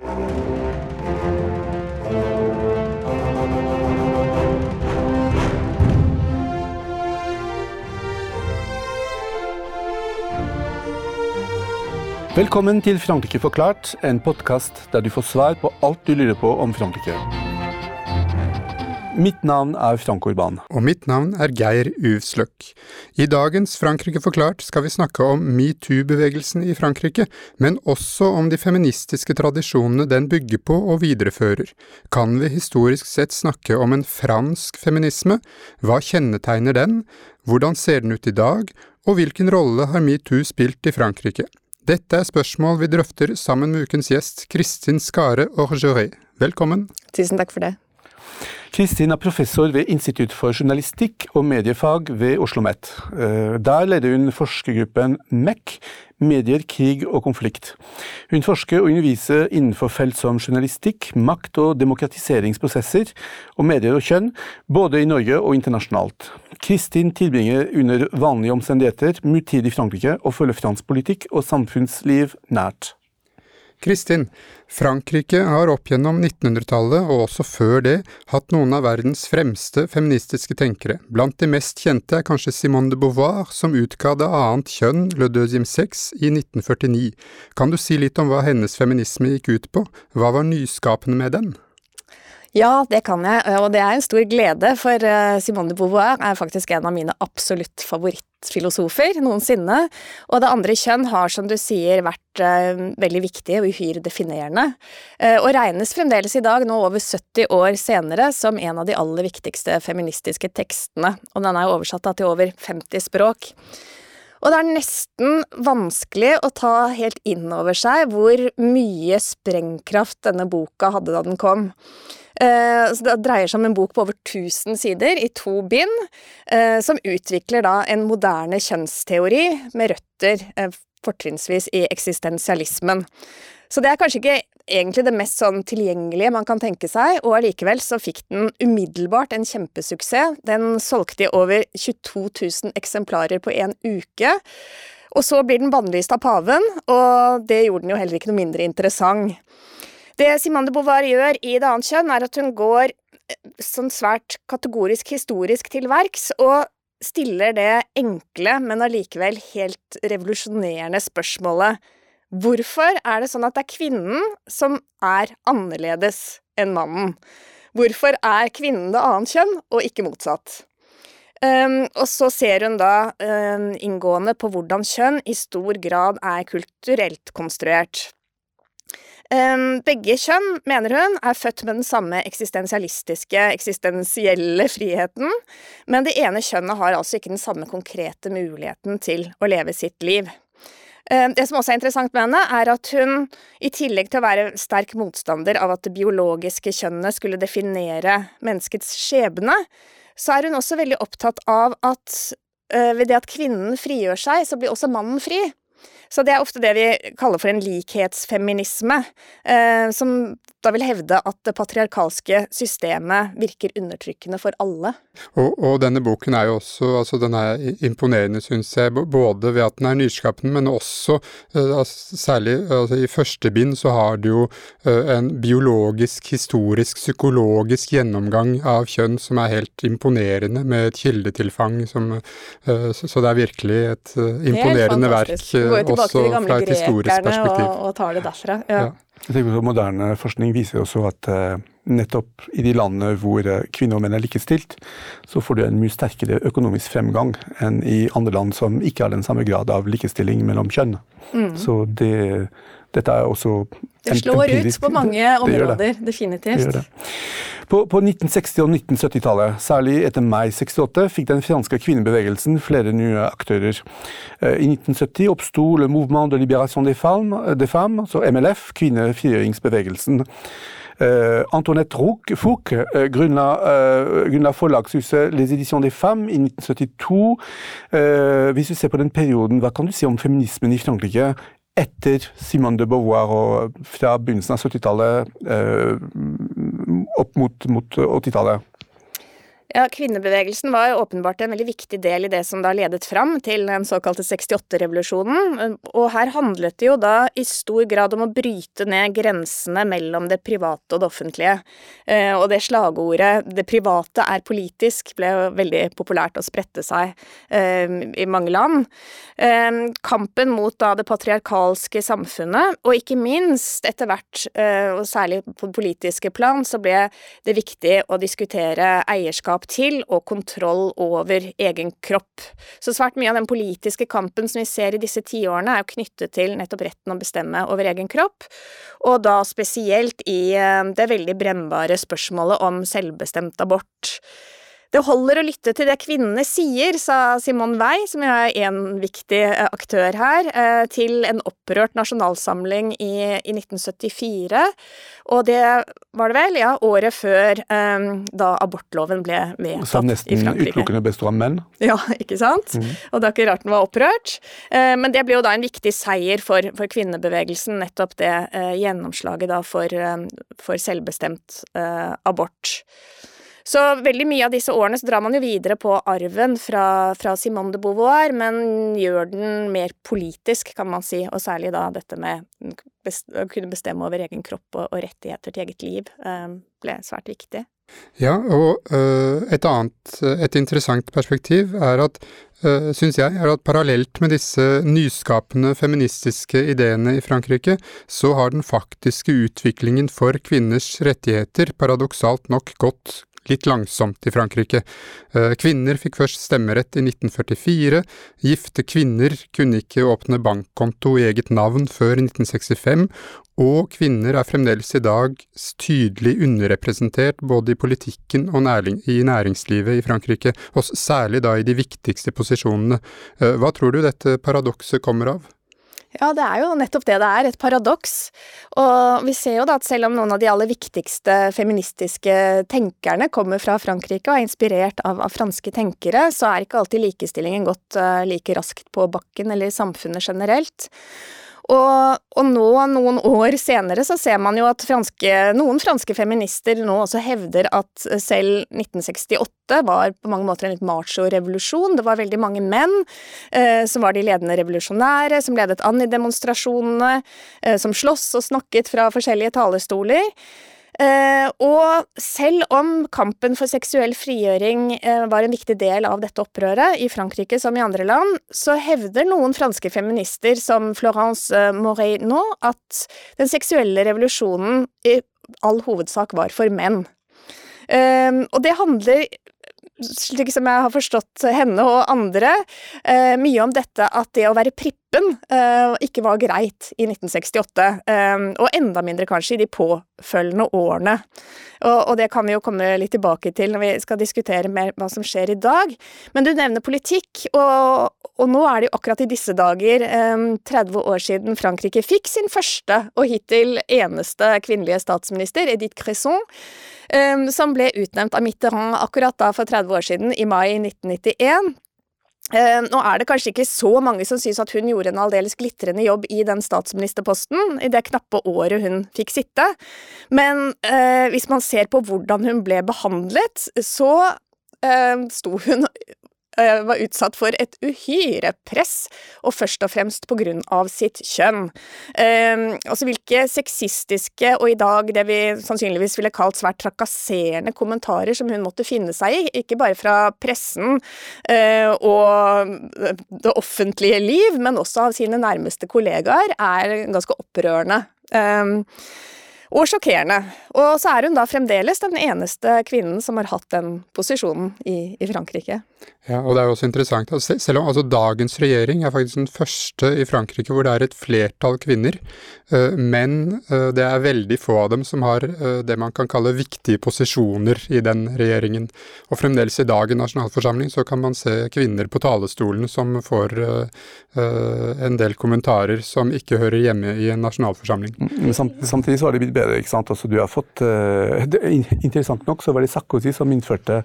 Velkommen til Frankrike forklart, en podkast der du får svar på alt du lurer på om Frankrike. Mitt navn er Frank Orban. Og mitt navn er Geir Uvsløk. I dagens Frankrike forklart skal vi snakke om metoo-bevegelsen i Frankrike, men også om de feministiske tradisjonene den bygger på og viderefører. Kan vi historisk sett snakke om en fransk feminisme? Hva kjennetegner den? Hvordan ser den ut i dag? Og hvilken rolle har metoo spilt i Frankrike? Dette er spørsmål vi drøfter sammen med ukens gjest Kristin Skare Orgeré. Velkommen. Tusen takk for det. Kristin er professor ved Institutt for journalistikk og mediefag ved Oslo OsloMet. Eh, der leder hun forskergruppen MEC, medier, krig og konflikt. Hun forsker og underviser innenfor felt som journalistikk, makt- og demokratiseringsprosesser, og medier og kjønn, både i Norge og internasjonalt. Kristin tilbringer under vanlige omstendigheter mye tid i Frankrike og følger fransk politikk og samfunnsliv nært. Kristin, Frankrike har opp gjennom 1900-tallet, og også før det, hatt noen av verdens fremste feministiske tenkere. Blant de mest kjente er kanskje Simone de Beauvoir, som utga Det annet kjønn, Le deuxième sex, i 1949. Kan du si litt om hva hennes feminisme gikk ut på? Hva var nyskapende med den? Ja, det kan jeg, og det er en stor glede, for eh, Simone de Beauvoir er faktisk en av mine absolutt favorittfilosofer noensinne. Og det andre kjønn har, som du sier, vært uh, veldig viktig og uhyre definerende. Uh, og regnes fremdeles i dag, nå over 70 år senere, som en av de aller viktigste feministiske tekstene. Og den er oversatt til over 50 språk. Og det er nesten vanskelig å ta helt inn over seg hvor mye sprengkraft denne boka hadde da den kom. Eh, så det dreier seg om en bok på over 1000 sider, i to bind, eh, som utvikler da en moderne kjønnsteori med røtter eh, fortrinnsvis i eksistensialismen. Så det er kanskje ikke egentlig det mest sånn tilgjengelige man kan tenke seg, og allikevel så fikk den umiddelbart en kjempesuksess. Den solgte i over 22 000 eksemplarer på en uke. Og så blir den bannlyst av paven, og det gjorde den jo heller ikke noe mindre interessant. Det Simone de Beauvoir gjør i Det annet kjønn, er at hun går eh, sånn svært kategorisk historisk til verks, og stiller det enkle, men allikevel helt revolusjonerende spørsmålet Hvorfor er det sånn at det er kvinnen som er annerledes enn mannen? Hvorfor er kvinnen det annet kjønn, og ikke motsatt? Um, og så ser hun da um, inngående på hvordan kjønn i stor grad er kulturelt konstruert. Begge kjønn, mener hun, er født med den samme eksistensialistiske, eksistensielle friheten, men det ene kjønnet har altså ikke den samme konkrete muligheten til å leve sitt liv. Det som også er interessant med henne, er at hun, i tillegg til å være sterk motstander av at det biologiske kjønnet skulle definere menneskets skjebne, så er hun også veldig opptatt av at ved det at kvinnen frigjør seg, så blir også mannen fri. Så det er ofte det vi kaller for en likhetsfeminisme, eh, som da vil hevde at det patriarkalske systemet virker undertrykkende for alle. Og, og denne boken er jo også altså den er imponerende, syns jeg, både ved at den er nyskapende, men også uh, særlig altså, i første bind så har du jo uh, en biologisk, historisk, psykologisk gjennomgang av kjønn som er helt imponerende, med et kildetilfang som uh, så, det er virkelig et imponerende verk, også fra et historisk perspektiv. Og, og tar det derfra. ja. ja. Jeg tenker at Moderne forskning viser også at uh, nettopp i de landene hvor uh, kvinner og menn er likestilt, så får du en mye sterkere økonomisk fremgang enn i andre land som ikke har den samme grad av likestilling mellom kjønn. Mm. Så det, dette er også Det slår empirisk, ut på mange områder, det det. definitivt. Det på, på 1960- og 1970-tallet, særlig etter mai 68, fikk den franske kvinnebevegelsen flere nye aktører. Eh, I 1970 oppsto Le Mouvement de Libération des Femmes, des femmes altså MLF, kvinnefrigjøringsbevegelsen. Uh, Antoinette Fouque uh, grunnla, uh, forlagshuset Les Editions des Femmes i 1972. hvis du ser på den perioden, hva kan du si om feminismen i Frankrike etter Simone de Beauvoir og fra begynnelsen av 70-tallet eh, opp mot, mot 80-tallet? Ja, Kvinnebevegelsen var åpenbart en veldig viktig del i det som da ledet fram til den såkalte 68-revolusjonen. Og her handlet det jo da i stor grad om å bryte ned grensene mellom det private og det offentlige. Eh, og det slagordet 'det private er politisk' ble jo veldig populært og spredte seg eh, i mange land. Eh, kampen mot da det patriarkalske samfunnet, og ikke minst etter hvert, og særlig på politiske plan, så ble det viktig å diskutere eierskap eierskap til og kontroll over egen kropp. Så svært mye av den politiske kampen som vi ser i disse tiårene, er jo knyttet til nettopp retten å bestemme over egen kropp, og da spesielt i eh, det veldig brennbare spørsmålet om selvbestemt abort. Det holder å lytte til det kvinnene sier, sa Simon Wey, som er en viktig eh, aktør her, eh, til en opprørt nasjonalsamling i, i 1974. Og det var det vel, ja, året før um, da abortloven ble vedtatt i Frankrike. Som nesten utelukkende består av menn? Ja, ikke sant? Mm. Og det er ikke rart den var opprørt. Uh, men det ble jo da en viktig seier for, for kvinnebevegelsen, nettopp det uh, gjennomslaget da for, for selvbestemt abort. Så veldig mye av disse årene så drar man jo videre på arven fra, fra Simone de Beauvoir, men gjør den mer politisk, kan man si, og særlig da dette med å kunne bestemme over egen kropp og, og rettigheter til eget liv eh, ble svært viktig. Ja, og uh, et annet, et interessant perspektiv er at, uh, syns jeg, er at parallelt med disse nyskapende feministiske ideene i Frankrike, så har den faktiske utviklingen for kvinners rettigheter paradoksalt nok gått litt langsomt i Frankrike. Eh, kvinner fikk først stemmerett i 1944, gifte kvinner kunne ikke åpne bankkonto i eget navn før 1965, og kvinner er fremdeles i dag tydelig underrepresentert både i politikken og i næringslivet i Frankrike, og særlig da i de viktigste posisjonene. Eh, hva tror du dette paradokset kommer av? Ja, det er jo nettopp det det er, et paradoks. Og vi ser jo da at selv om noen av de aller viktigste feministiske tenkerne kommer fra Frankrike og er inspirert av, av franske tenkere, så er ikke alltid likestillingen gått uh, like raskt på bakken eller i samfunnet generelt. Og, og, nå, noen år senere, så ser man jo at franske, noen franske feminister nå også hevder at selv 1968 var på mange måter en litt macho-revolusjon. Det var veldig mange menn eh, som var de ledende revolusjonære, som ledet an i demonstrasjonene, eh, som sloss og snakket fra forskjellige talerstoler. Eh, og selv om kampen for seksuell frigjøring eh, var en viktig del av dette opprøret, i Frankrike som i andre land, så hevder noen franske feminister, som Florence Morey Moreno, at den seksuelle revolusjonen i all hovedsak var for menn. og det handler slik som jeg har forstått henne og andre, eh, mye om dette at det å være prippen eh, ikke var greit i 1968, eh, og enda mindre kanskje i de påfølgende årene. Og, og, det kan vi jo komme litt tilbake til når vi skal diskutere mer hva som skjer i dag. Men du nevner politikk, og, og nå er det jo akkurat i disse dager 30 år siden Frankrike fikk sin første og hittil eneste kvinnelige statsminister, Edith Cresson. Ehm, som ble utnevnt av Mitterrand akkurat da for 30 år siden, i mai 1991. Ehm, nå er det kanskje ikke så mange som synes at hun gjorde en aldeles glitrende jobb i den statsministerposten i det knappe året hun fikk sitte, men eh, hvis man ser på hvordan hun ble behandlet, så eh, sto hun var utsatt for et uhyre press, og først og fremst på grunn av sitt kjønn. Eh, altså hvilke sexistiske og i dag det vi sannsynligvis ville kalt svært trakasserende kommentarer som hun måtte finne seg i, ikke bare fra pressen eh, og det offentlige liv, men også av sine nærmeste kollegaer, er ganske opprørende. Eh, og sjokkerende. Og så er hun da fremdeles den eneste kvinnen som har hatt den posisjonen i, i Frankrike. Ja, og det er jo også interessant at selv om altså, dagens regjering er faktisk den første i Frankrike hvor det er et flertall kvinner, eh, men eh, det er veldig få av dem som har eh, det man kan kalle viktige posisjoner i den regjeringen. Og fremdeles i dag i nasjonalforsamling så kan man se kvinner på talerstolen som får en del kommentarer som ikke hører hjemme i en nasjonalforsamling. Men samtidig så har det blitt bedre, ikke sant. Altså, du har fått, Interessant nok så var det Sarkozy som innførte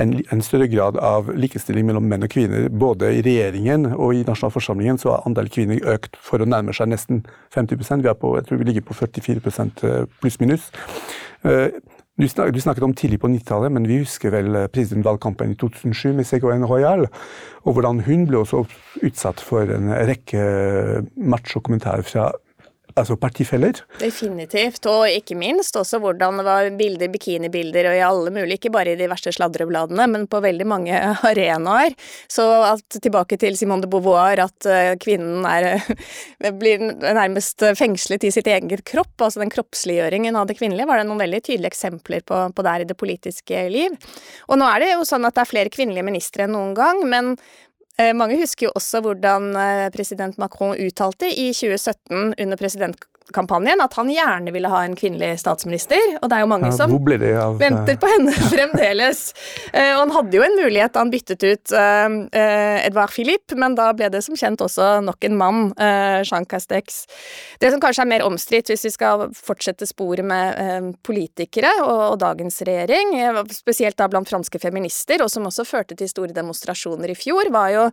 en større grad av likestilling mellom menn og kvinner. Både i regjeringen og i nasjonalforsamlingen så har andel kvinner økt for å nærme seg nesten 50% Vi er på, jeg tror vi ligger på 44 eh, pluss-minus. Eh, Du, snak, du snakket om tidlig på 90-tallet, men vi husker vel presidentvalgkampen i 2007 med Ségolène Royal, og hvordan hun ble også utsatt for en rekke macho-kommentarer fra altså partifeller. Definitivt, og ikke minst også hvordan det var bilder, bikinibilder og i alle mulige, ikke bare i de verste sladrebladene, men på veldig mange arenaer. Så at, tilbake til Simone de Beauvoir, at uh, kvinnen er, blir nærmest fengslet i sitt eget kropp, altså den kroppsliggjøringen av det kvinnelige, var det noen veldig tydelige eksempler på, på der i det politiske liv. Og nå er det jo sånn at det er flere kvinnelige ministre enn noen gang, men Eh, mange husker jo også hvordan eh, president Macron uttalte i 2017 under president kampanjen at han gjerne ville ha en kvinnelig statsminister, og det er jo mange ja, som av, venter på henne fremdeles. Uh, og han hadde jo en mulighet da han byttet ut uh, Edvard Philippe, men da ble det som kjent også nok en mann, Jean Castex. Det som kanskje er mer omstridt, hvis vi skal fortsette sporet med politikere og, og, dagens regjering, spesielt da blant franske feminister, og som også førte til store demonstrasjoner i fjor, var jo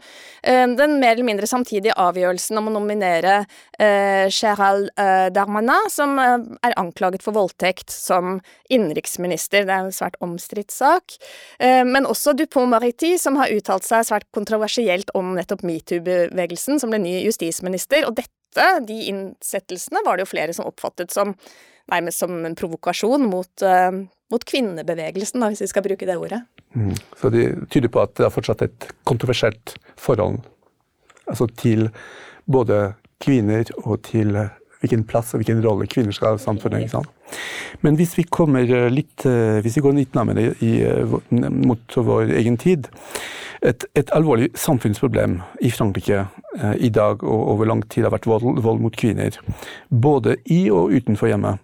den mer eller mindre samtidige avgjørelsen om å nominere Gerald Darmanin, som eh, er anklaget for voldtekt som innenriksminister. Det er en svært omstridt sak. Eh, men også Dupont-Mariti, som har uttalt seg svært kontroversielt om nettopp metoo-bevegelsen, som ble ny justisminister. Og dette, de innsettelsene, var det jo flere som oppfattet som nærmest som en provokasjon mot, uh, mot kvinnebevegelsen, hvis vi skal bruke det ordet. Mm. Så det tyder på at det er fortsatt et kontroversielt forhold altså til både kvinner og til hvilken plass og hvilken rolle kvinner skal ha i samfunnet. ikke sant? Men hvis vi eh, litt, eh, hvis vi går litt nærmere i, eh, mot vår egen tid et, et, alvorlig samfunnsproblem i Frankrike i dag og over lang tid har vært vold, vold, mot kvinner. Både i og utenfor hjemmet.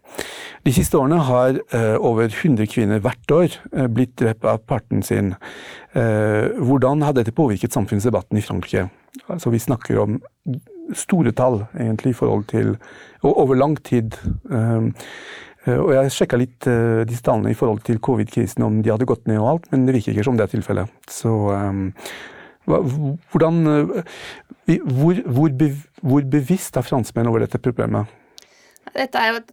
De siste årene har over 100 kvinner hvert år blitt drept av parten sin. hvordan har dette påvirket samfunnsdebatten i Frankrike? Altså, vi snakker om store tall, egentlig, i forhold til Og over lang tid. Eh, og jeg sjekka litt uh, disse tallene i forhold til covid-krisen, om de hadde gått ned og alt, men det virker ikke som det er tilfellet. Så um, hvordan uh, hvor, hvor, bevisst er franskmenn over dette problemet? Dette er jo et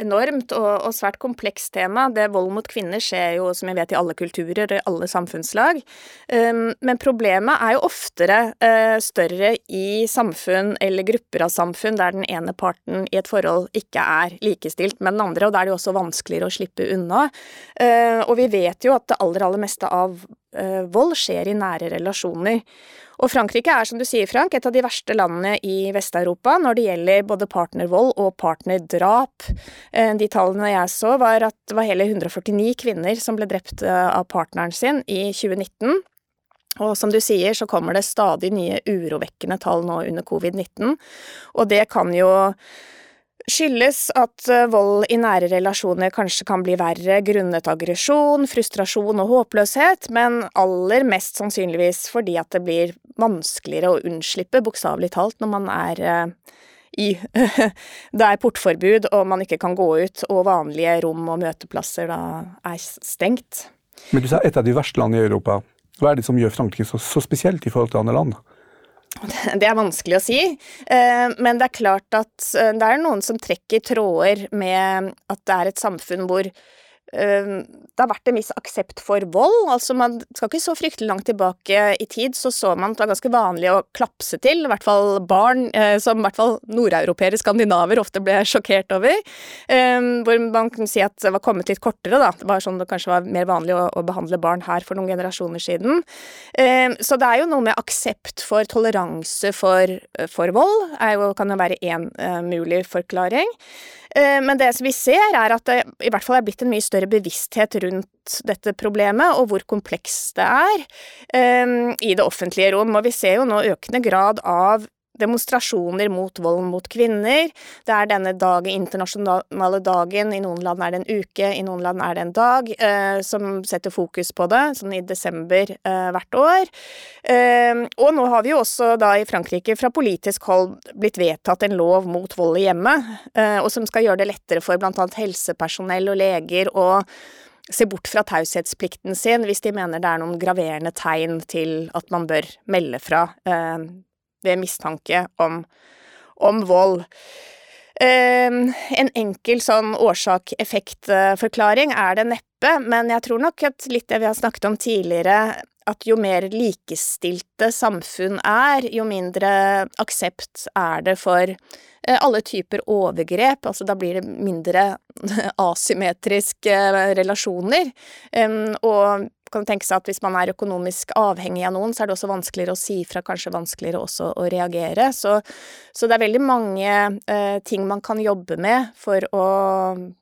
enormt og, og, svært komplekst tema. Det Vold mot kvinner skjer jo, som jeg vet, i alle kulturer og alle samfunnslag. Um, men problemet er jo oftere uh, større i samfunn eller grupper av samfunn der den ene parten i et forhold ikke er likestilt med den andre, og da er det jo også vanskeligere å slippe unna. Uh, og vi vet jo at det aller, aller meste av vold skjer i nære relasjoner. Og Frankrike er, som du sier, Frank, et av de verste landene i Vest-Europa når det gjelder både partnervold og partnerdrap. Eh, de tallene jeg så, var at det var hele 149 kvinner som ble drept eh, av partneren sin i 2019. Og som du sier, så kommer det stadig nye urovekkende tall nå under covid-19, og det kan jo skyldes at eh, vold i nære relasjoner kanskje kan bli verre grunnet aggresjon, frustrasjon og håpløshet, men aller mest sannsynligvis fordi at det blir vanskeligere å unnslippe, bokstavelig talt, når man er uh, i Det er portforbud og man ikke kan gå ut, og vanlige rom og møteplasser da er stengt. Men du sa et av de verste landene i Europa. Hva er det som gjør Frankrike så, så spesielt i forhold til andre land? Det er vanskelig å si, eh, men det er klart at eh, det er noen som trekker tråder med at det er et samfunn hvor det har vært en viss aksept for vold. altså Man skal ikke så fryktelig langt tilbake i tid, så så man at det var ganske vanlig å klapse til, i hvert fall barn eh, som i hvert fall nordeuropeere, skandinaver, ofte ble sjokkert over. Ehm, hvor man kunne si at det var kommet litt kortere, da. Det var sånn det kanskje var mer vanlig å, behandle barn her for noen generasjoner siden. Ehm, så det er jo noe med aksept for toleranse for, for vold, jo, kan jo være én eh, mulig forklaring. Eh, men det vi ser, er at det i hvert fall er blitt en mye større bevissthet rundt dette problemet, og hvor komplekst det er, um, i det offentlige rom. Og vi ser jo nå økende grad av demonstrasjoner mot vold mot kvinner. Det er denne dagen, internasjonale dagen, i noen land er det en uke, i noen land er det en dag, eh, som setter fokus på det, sånn i desember eh, hvert år. Eh, og nå har vi jo også da i Frankrike fra politisk hold blitt vedtatt en lov mot vold i hjemmet, eh, og som skal gjøre det lettere for blant annet helsepersonell og leger å se bort fra taushetsplikten sin hvis de mener det er noen graverende tegn til at man bør melde fra eh, ved mistanke om, om vold. En enkel sånn årsak-effekt-forklaring er det neppe, men jeg tror nok at litt det vi har snakket om tidligere, at jo mer likestilte samfunn er, jo mindre aksept er det for eh, alle typer overgrep, altså da blir det mindre asymmetriske relasjoner. Og kan tenke seg at hvis man er økonomisk avhengig av noen, så er det også vanskeligere å si fra, kanskje vanskeligere også å reagere. Så, så det er veldig mange eh, ting man kan jobbe med for å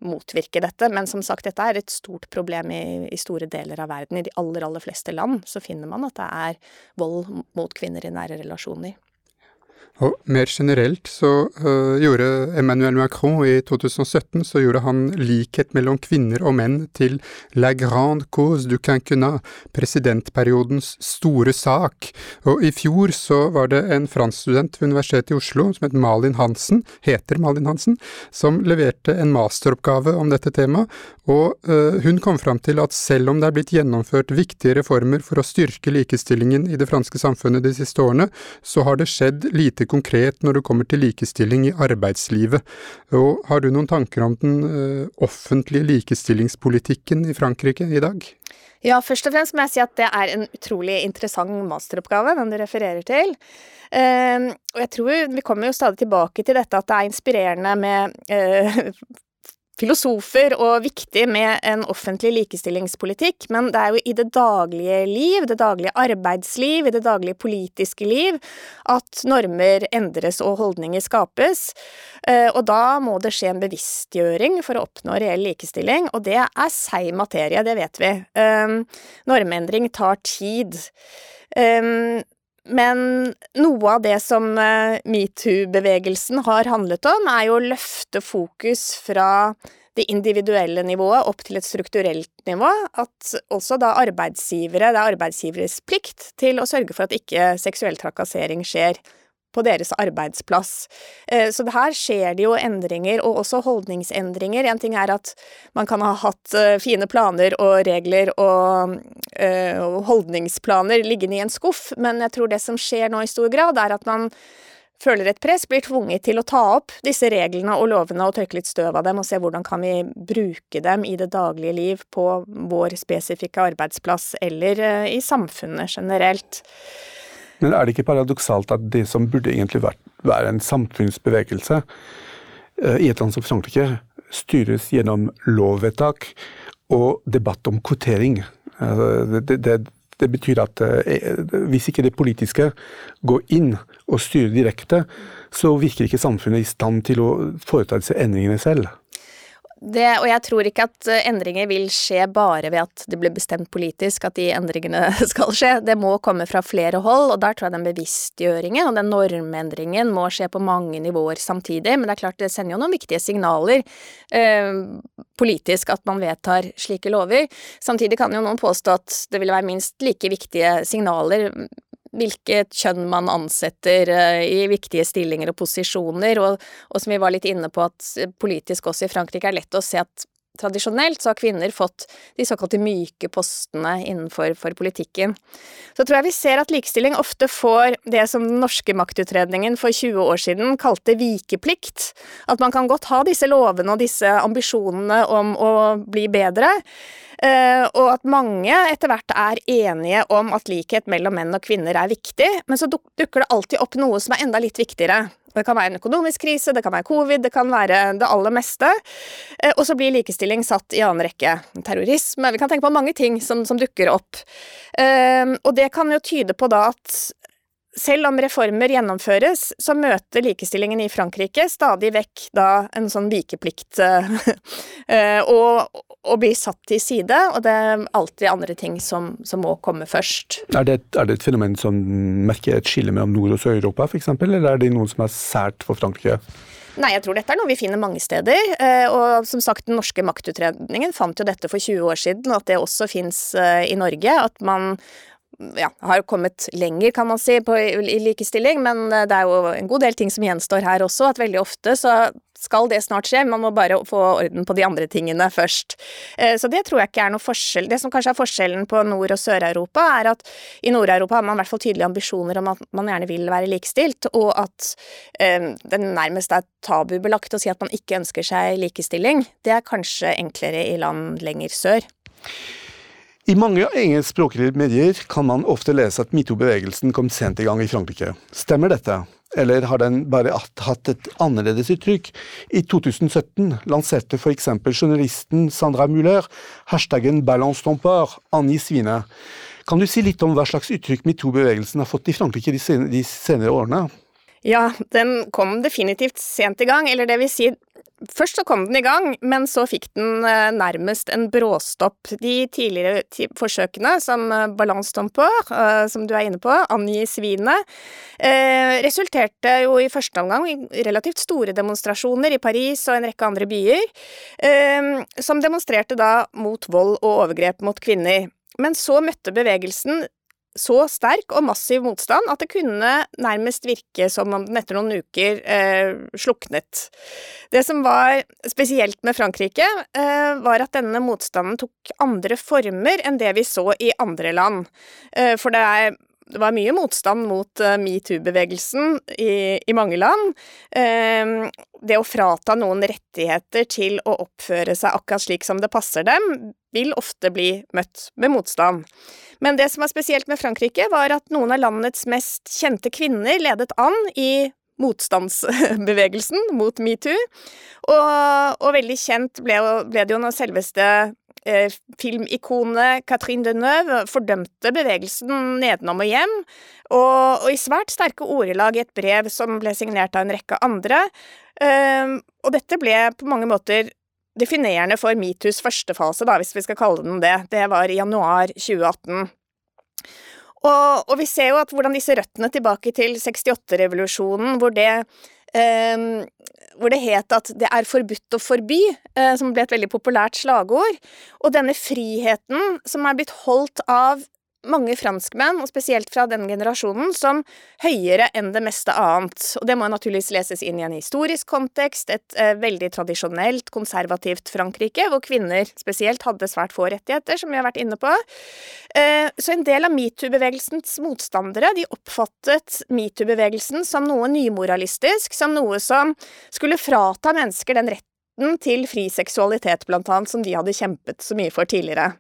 motvirke dette. Men som sagt, dette er et stort problem i, i store deler av verden. I de aller, aller fleste land så finner man at det er vold mot kvinner i nære relasjoner. Og mer generelt så uh, gjorde Emmanuel Macron i 2017 så gjorde han likhet mellom kvinner og menn til la grande cause du quinquennat, presidentperiodens store sak. Og i fjor så var det en franskstudent ved Universitetet i Oslo som het Malin Hansen, heter Malin Hansen, som leverte en masteroppgave om dette temaet, og uh, hun kom fram til at selv om det er blitt gjennomført viktige reformer for å styrke likestillingen i det franske samfunnet de siste årene, så har det skjedd lite konkret når det kommer til likestilling i arbeidslivet. Og har du noen tanker om den uh, offentlige likestillingspolitikken i Frankrike i dag? Ja, først og fremst må jeg si at det er en utrolig interessant masteroppgave, den du refererer til. Uh, og jeg tror vi kommer jo stadig tilbake til dette at det er inspirerende med filosofer og viktig med en offentlig likestillingspolitikk, men det er jo i det daglige liv, det daglige arbeidsliv, i det daglige politiske liv at normer endres og holdninger skapes. Eh, og da må det skje en bevisstgjøring for å oppnå reell likestilling, og det er seig materie, det vet vi. Eh, normendring tar tid. Um, men noe av det som eh, metoo-bevegelsen har handlet om, er jo å løfte fokus fra det individuelle nivået opp til et strukturelt nivå. At også da arbeidsgivere, det er arbeidsgiveres plikt til å sørge for at ikke seksuell trakassering skjer på deres arbeidsplass. Eh, så her skjer det jo endringer, og også holdningsendringer. En ting er at man kan ha hatt eh, fine planer og regler eh, og holdningsplaner liggende i en skuff, men jeg tror det som skjer nå i stor grad, er at man føler et press, blir tvunget til å ta opp disse reglene og lovene og tørke litt støv av dem og se hvordan kan vi bruke dem i det daglige liv på vår spesifikke arbeidsplass eller i samfunnet generelt. Men er det ikke paradoksalt at det som burde egentlig vært, være en samfunnsbevegelse uh, i et land som Frankrike, styres gjennom lovvedtak og debatt om kvotering? Uh, det, det, det, betyr at uh, hvis ikke det politiske går inn og styrer direkte, så virker ikke samfunnet i stand til å foreta disse endringene selv. Det, og jeg tror ikke at eh, endringer vil skje bare ved at det blir bestemt politisk at de endringene skal skje. Det må komme fra flere hold, og der tror jeg den bevisstgjøringen og den normendringen må skje på mange nivåer samtidig. Men det er klart det sender jo noen viktige signaler eh, politisk at man vedtar slike lover. Samtidig kan jo noen påstå at det vil være minst like viktige signaler hvilket kjønn man ansetter eh, i viktige stillinger og posisjoner, og, og, som vi var litt inne på at politisk også i Frankrike er lett å se at tradisjonelt så har kvinner fått de såkalte myke postene innenfor politikken. Så tror jeg vi ser at likestilling ofte får det som den norske maktutredningen for 20 år siden kalte vikeplikt. At man kan godt ha disse lovene og disse ambisjonene om å bli bedre, Uh, og at mange etter hvert er enige om at likhet mellom menn og kvinner er viktig, men så dukker det alltid opp noe som er enda litt viktigere. Det kan være en økonomisk krise, det kan være covid, det kan være det aller meste. Uh, og så blir likestilling satt i annen rekke. Terrorisme Vi kan tenke på mange ting som, som dukker opp. Uh, og det kan jo tyde på da at selv om reformer gjennomføres, så møter likestillingen i Frankrike stadig vekk da en sånn vikeplikt eh, og, og, bli satt til side, og det er alltid andre ting som, som må komme først. Er det, er det, et fenomen som merker et skille mellom Nord- og Sør-Europa f.eks., eller er det noen som er sært for Frankrike? Nei, jeg tror dette er noe vi finner mange steder. Eh, og som sagt, den norske maktutredningen fant jo dette for 20 år siden, at det også fins eh, i Norge. At man ja, har kommet lenger, kan man si, på, i likestilling, men eh, det er jo en god del ting som gjenstår her også. At veldig ofte så skal det snart skje, man må bare få orden på de andre tingene først. Eh, så det tror jeg ikke er noe forskjell. Det som kanskje er forskjellen på Nord- og Sør-Europa, er at i Nord-Europa har man i hvert fall tydelige ambisjoner om at man gjerne vil være likestilt, og at eh, det nærmest er tabubelagt å si at man ikke ønsker seg likestilling. Det er kanskje enklere i land lenger sør. I mange engelskspråklige medier kan man ofte lese at metoo-bevegelsen kom sent i gang i Frankrike. Stemmer dette, eller har den bare hatt et annerledes uttrykk? I 2017 lanserte f.eks. journalisten Sandra Muller hashtaggen 'balance ton port', Annie Svine. Kan du si litt om hva slags uttrykk metoo-bevegelsen har fått i Frankrike de senere årene? Ja, den kom definitivt sent i gang, eller det vil si Først så kom den i gang, men så fikk den eh, nærmest en bråstopp. De tidligere forsøkene, som eh, Balance Tompour, eh, som du er inne på, angi svinene, resulterte jo i første omgang i relativt store demonstrasjoner i Paris og en rekke andre byer, som demonstrerte da mot vold og overgrep mot kvinner. Men så møtte bevegelsen så sterk og massiv motstand at det kunne nærmest virke som om den etter noen uker eh, sluknet. Det som var spesielt med Frankrike, eh, var at denne motstanden tok andre former enn det vi så i andre land. Eh, for det er det var mye motstand mot uh, metoo-bevegelsen i, i, mange land. Uh, det å frata noen rettigheter til å oppføre seg akkurat slik som det passer dem, vil ofte bli møtt med motstand. Men det som var spesielt med Frankrike, var at noen av landets mest kjente kvinner ledet an i motstandsbevegelsen mot metoo. Og, og veldig kjent ble, ble, det jo når selveste eh, filmikonet Catherine Deneuve fordømte bevegelsen nedenom og hjem, og, og, i svært sterke ordelag i et brev som ble signert av en rekke andre. Eh, og dette ble på mange måter definerende for metoos første fase, da, hvis vi skal kalle den det. Det var i januar 2018. Og, og vi ser jo at hvordan disse røttene tilbake til 68-revolusjonen, hvor det Um, hvor det het at det er forbudt å forby, uh, som ble et veldig populært slagord. Og denne friheten som er blitt holdt av mange franskmenn, og spesielt fra den generasjonen, som høyere enn det meste annet. Og det må naturligvis leses inn i en historisk kontekst, et eh, veldig tradisjonelt, konservativt Frankrike, hvor kvinner spesielt hadde svært få rettigheter, som vi har vært inne på. Eh, så en del av metoo-bevegelsens motstandere, de oppfattet metoo-bevegelsen som noe nymoralistisk, som noe som skulle frata mennesker den retten til fri seksualitet, blant annet, som de hadde kjempet så mye for tidligere.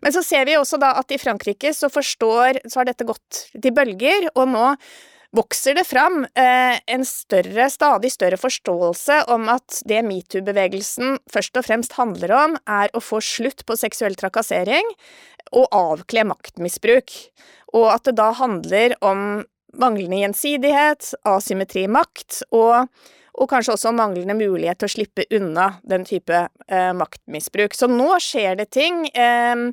Men så ser vi også da at i Frankrike så forstår Så har dette gått til bølger, og nå vokser det fram eh, en større, stadig større forståelse om at det metoo-bevegelsen først og fremst handler om, er å få slutt på seksuell trakassering og avkle maktmisbruk, og at det da handler om manglende gjensidighet, asymmetri i makt og og kanskje også manglende mulighet til å slippe unna den type eh, maktmisbruk. Så nå skjer det ting, eh,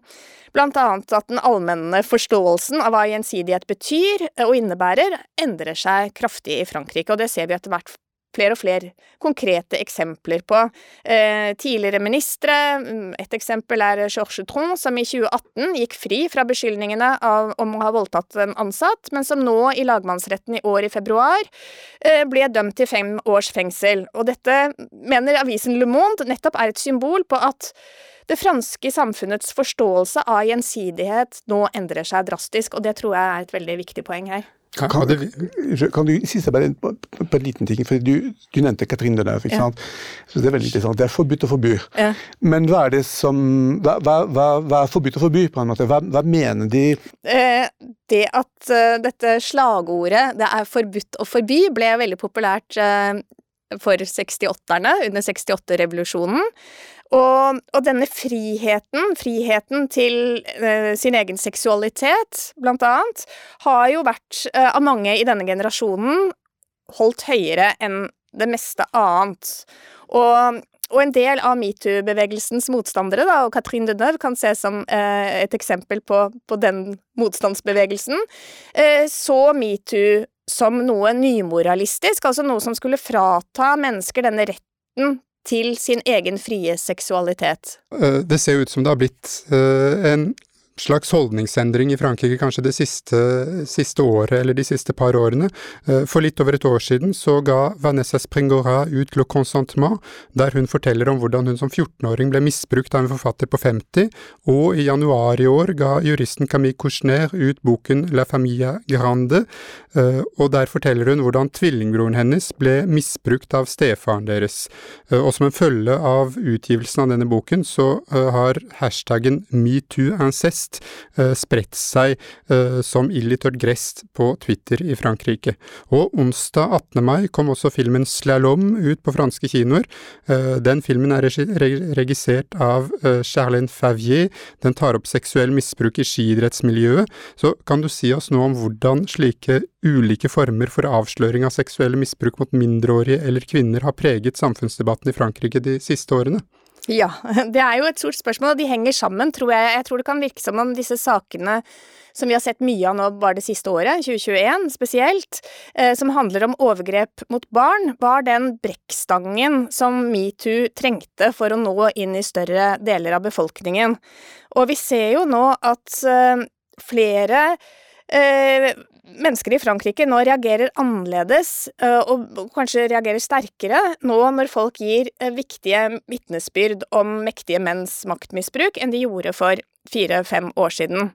blant annet at den allmenne forståelsen av hva gjensidighet betyr og innebærer, endrer seg kraftig i Frankrike, og det ser vi etter hvert flere og flere konkrete eksempler på. Eh, tidligere ministre, mm, et eksempel er Georges Tron, som i 2018 gikk fri fra beskyldningene av, om å ha voldtatt en ansatt, men som nå i lagmannsretten i år i februar eh, ble dømt til fem års fengsel. Og dette mener avisen Le Monde nettopp er et symbol på at det franske samfunnets forståelse av gjensidighet nå endrer seg drastisk, og det tror jeg er et veldig viktig poeng her. Kan, kan, kan, du siste bare på, på en liten ting, for du, du nevnte Katrine Deneuve. ikke sant? Så Det er veldig interessant. Det er forbudt å forby. Ja. Men hva er det som hva, hva, hva, er forbudt å forby, på en måte? Hva, hva mener de? Eh, det at uh, dette slagordet 'det er forbudt å forby' ble veldig populært uh, for 68-erne under 68-revolusjonen. Og, og, denne friheten, friheten til uh, sin egen seksualitet, blant annet, har jo vært uh, av mange i denne generasjonen holdt høyere enn det meste annet. Og, og en del av metoo-bevegelsens motstandere, da, og Katrin Deneuve kan ses som uh, et eksempel på, på den motstandsbevegelsen, så metoo som noe nymoralistisk, altså noe som skulle frata mennesker denne retten til sin egen frie seksualitet. Eh, det ser ut som det har blitt eh, en slags holdningsendring i Frankrike kanskje det siste, siste, året, eller de siste par årene. Eh, for litt over et år siden så ga Vanessa Springora ut Le Consentement, der hun forteller om hvordan hun som 14-åring ble misbrukt av en forfatter på 50, og i januar i år ga juristen Camille Couchner ut boken La Famille Grande, eh, og der forteller hun hvordan tvillingbroren hennes ble misbrukt av stefaren deres. Eh, og som en følge av utgivelsen av denne boken, så har hashtaggen metooincest minst eh, spredt seg eh, som ild i tørt gress på Twitter i Frankrike. Og onsdag 18. mai kom også filmen Slalom ut på franske kinoer. Eh, den filmen er regissert av Charlene Favier. Den tar opp seksuell misbruk i skiidrettsmiljøet. Så kan du si oss noe om hvordan slike ulike former for avsløring av seksuelle misbruk mot mindreårige eller kvinner har preget samfunnsdebatten i Frankrike de siste årene? Ja, det er jo et stort spørsmål, og de henger sammen, tror jeg. Jeg tror det kan virke som om disse sakene som vi har sett mye av nå bare det siste året, 2021 spesielt, eh, som handler om overgrep mot barn, var den brekkstangen som metoo trengte for å nå inn i større deler av befolkningen. Og vi ser jo nå at eh, flere eh, mennesker i Frankrike nå reagerer annerledes, øh, og kanskje reagerer sterkere, nå når folk gir øh, viktige vitnesbyrd om mektige menns maktmisbruk, enn de gjorde for fire-fem år siden.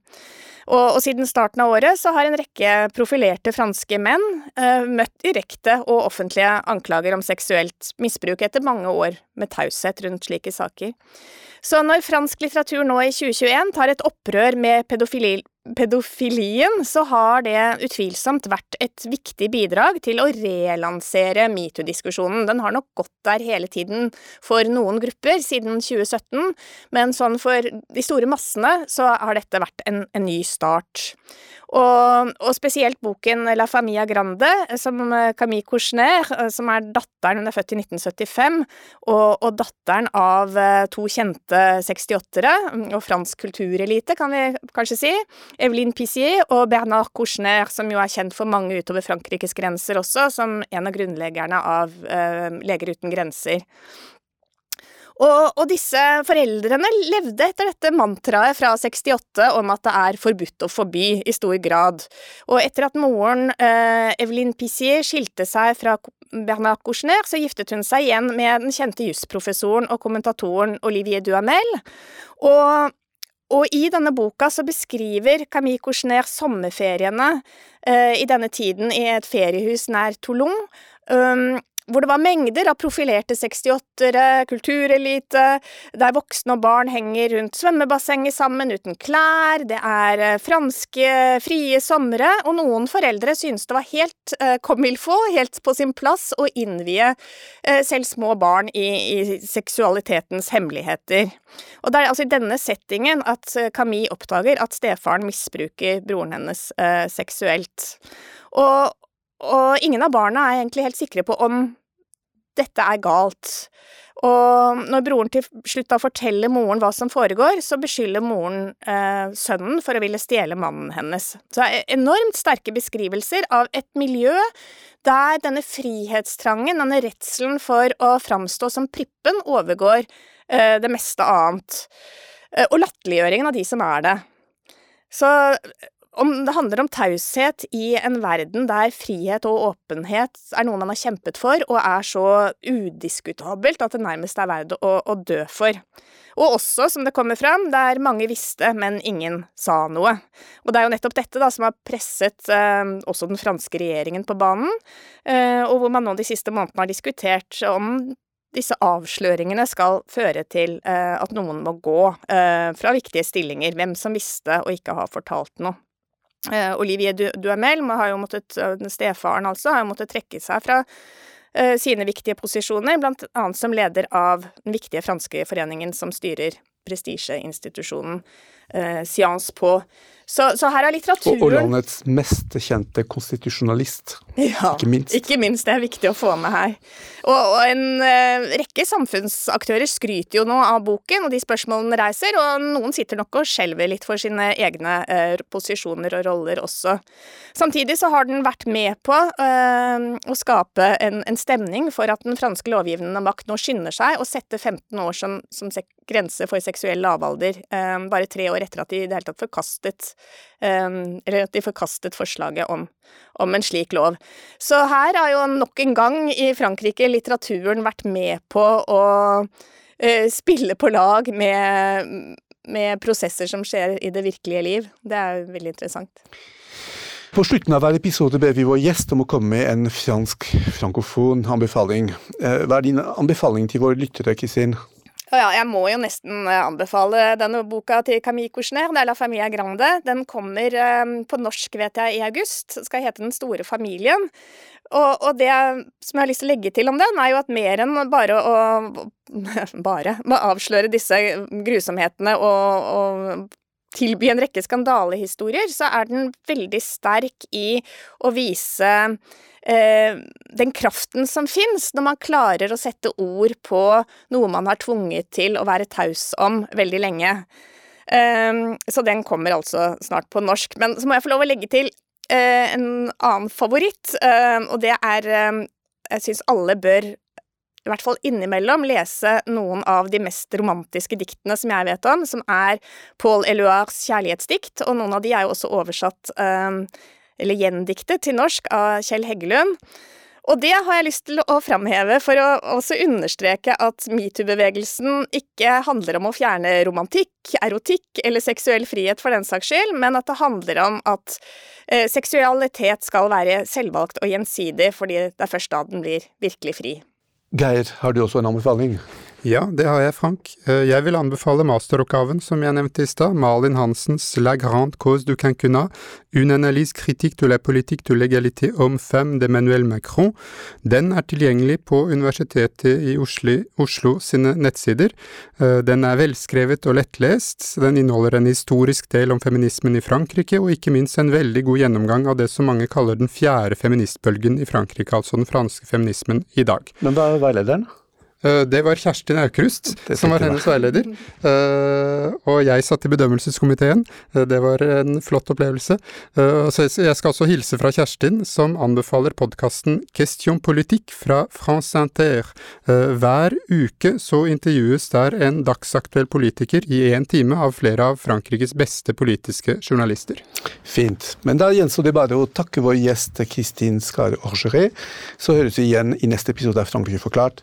Og, og, siden starten av året så har en rekke profilerte franske menn eh, møtt direkte og offentlige anklager om seksuelt misbruk etter mange år med taushet rundt slike saker. Så når fransk litteratur nå i 2021 tar et opprør med pedofili, pedofilien, så har det utvilsomt vært et viktig bidrag til å relansere metoo-diskusjonen. Den har nok gått der hele tiden for noen grupper siden 2017, men sånn for de store massene så har dette vært en, en ny start. Og, og, spesielt boken La Familia Grande, som eh, Camille Couchner, eh, som er datteren Hun er født i 1975, og, og datteren av eh, to kjente 68-ere, og fransk kulturelite, kan vi kanskje si. Eveline Pissier og Bernard Couchner, som jo er kjent for mange utover Frankrikes grenser også, som en av grunnleggerne av uh, Leger uten grenser. Og, og, disse foreldrene levde etter dette mantraet fra 68 om at det er forbudt å forby i stor grad. Og etter at moren, eh, Evelyn Pissier, skilte seg fra Bernard Kouchner, så giftet hun seg igjen med den kjente jusprofessoren og kommentatoren Olivier Duhamel. Og og i denne boka så beskriver Camille Couchner sommerferiene eh, i denne tiden i et feriehus nær Toulon. Um, hvor det var mengder av profilerte 68-ere, kulturelite, der voksne og barn henger rundt svømmebassenget sammen uten klær, det er eh, franske, frie somre, og noen foreldre synes det var helt eh, comme il faut, helt på sin plass, å innvie eh, selv små barn i, i, seksualitetens hemmeligheter. Og det er altså i denne settingen at Camille oppdager at stefaren misbruker broren hennes eh, seksuelt. Og, og ingen av barna er egentlig helt sikre på om dette er galt. Og når broren til slutt da forteller moren hva som foregår, så beskylder moren eh, sønnen for å ville stjele mannen hennes. Så det er enormt sterke beskrivelser av et miljø der denne frihetstrangen, denne redselen for å framstå som prippen, overgår eh, det meste annet. Eh, og latterliggjøringen av de som er det. Så om det handler om taushet i en verden der frihet og åpenhet er noe man har kjempet for, og er så udiskutabelt at det nærmest er verdt å, å dø for. Og også, som det kommer fram, der mange visste, men ingen sa noe. Og det er jo nettopp dette da som har presset eh, også den franske regjeringen på banen, eh, og hvor man nå de siste månedene har diskutert om disse avsløringene skal føre til eh, at noen må gå eh, fra viktige stillinger, hvem som visste og ikke har fortalt noe. Uh, Olivier Duhamel har jo måttet, uh, stefaren altså, har jo måttet trekke seg fra uh, sine viktige posisjoner, blant annet som leder av den viktige franske foreningen som styrer prestisjeinstitusjonen uh, seans på. Så, så, her er litteraturen Og, og landets mest kjente konstitusjonalist, ja, ikke minst. Ikke minst, det er viktig å få med her. Og, og en eh, rekke samfunnsaktører skryter jo nå av boken og de spørsmålene den reiser, og noen sitter nok og skjelver litt for sine egne eh, posisjoner og roller også. Samtidig så har den vært med på eh, å skape en, en, stemning for at den franske lovgivende makt nå skynder seg å sette 15 år som, som grense for seksuell lavalder, bare tre år etter at de i det hele tatt forkastet Eller at de forkastet forslaget om, om en slik lov. Så her har jo nok en gang i Frankrike litteraturen vært med på å spille på lag med, med prosesser som skjer i det virkelige liv. Det er veldig interessant. På slutten av hver episode ber vi vår gjest om å komme med en fransk frankofon anbefaling. Eh, hva er din anbefaling til våre lyttere, Kristin? Ja, jeg må jo nesten eh, anbefale denne boka til Camille Couchner, det er La Familia Grande. Den kommer eh, på norsk, vet jeg, i august. Skal hete Den store familien. Og, og, det som jeg har lyst til å legge til om den, er jo at mer enn bare å bare å avsløre disse grusomhetene og, og tilby en rekke skandalehistorier, så er den veldig sterk i å vise eh, den kraften som fins når man klarer å sette ord på noe man har tvunget til å være taus om veldig lenge. Eh, så den kommer altså snart på norsk. Men så må jeg få lov å legge til eh, en annen favoritt, eh, og det er eh, Jeg syns alle bør i hvert fall innimellom lese noen av de mest romantiske diktene som jeg vet om, som er Paul Eluards kjærlighetsdikt, og noen av de er jo også oversatt, um, eller gjendiktet, til norsk av Kjell Heggelund. Og det har jeg lyst til å framheve for å også understreke at metoo-bevegelsen ikke handler om å fjerne romantikk, erotikk eller seksuell frihet for den saks skyld, men at det handler om at eh, seksualitet skal være selvvalgt og gjensidig, fordi det er først da den blir virkelig fri. Geir, har du også en anbefaling? Ja, det har jeg, Frank. Eh, jeg vil anbefale masteroppgaven som jeg nevnte i stad, Malin Hansens La grande cause du quinquennat, une analyse critique de la politique de l'égalité homme-femme d'Emmanuel Macron. Den er tilgjengelig på Universitetet i Oslo, Oslo, sine nettsider. Eh, den er velskrevet og lettlest. Den inneholder en historisk del om feminismen i Frankrike, og ikke minst en veldig god gjennomgang av det som mange kaller den fjerde feministbølgen i Frankrike, altså den franske feminismen i dag. Men hva er veilederen? Eh, det var Kjerstin Aukrust som var hennes veileder. Uh, og jeg satt i bedømmelseskomiteen. Uh, det var en flott opplevelse. Så jeg skal også hilse fra Kjerstin, som anbefaler podkasten Question politique fra France Inter. hver uke så intervjues der en dagsaktuell politiker i én time av flere av Frankrikes beste politiske journalister. Fint. Men da gjenstår det bare å takke vår gjest Kristin Skar Orgeret. Så høres vi igjen i neste episode av Frankrike forklart.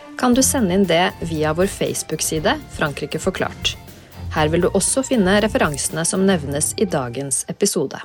kan du sende inn det via vår Facebook-side Frankrike forklart. Her vil du også finne referansene som nevnes i dagens episode.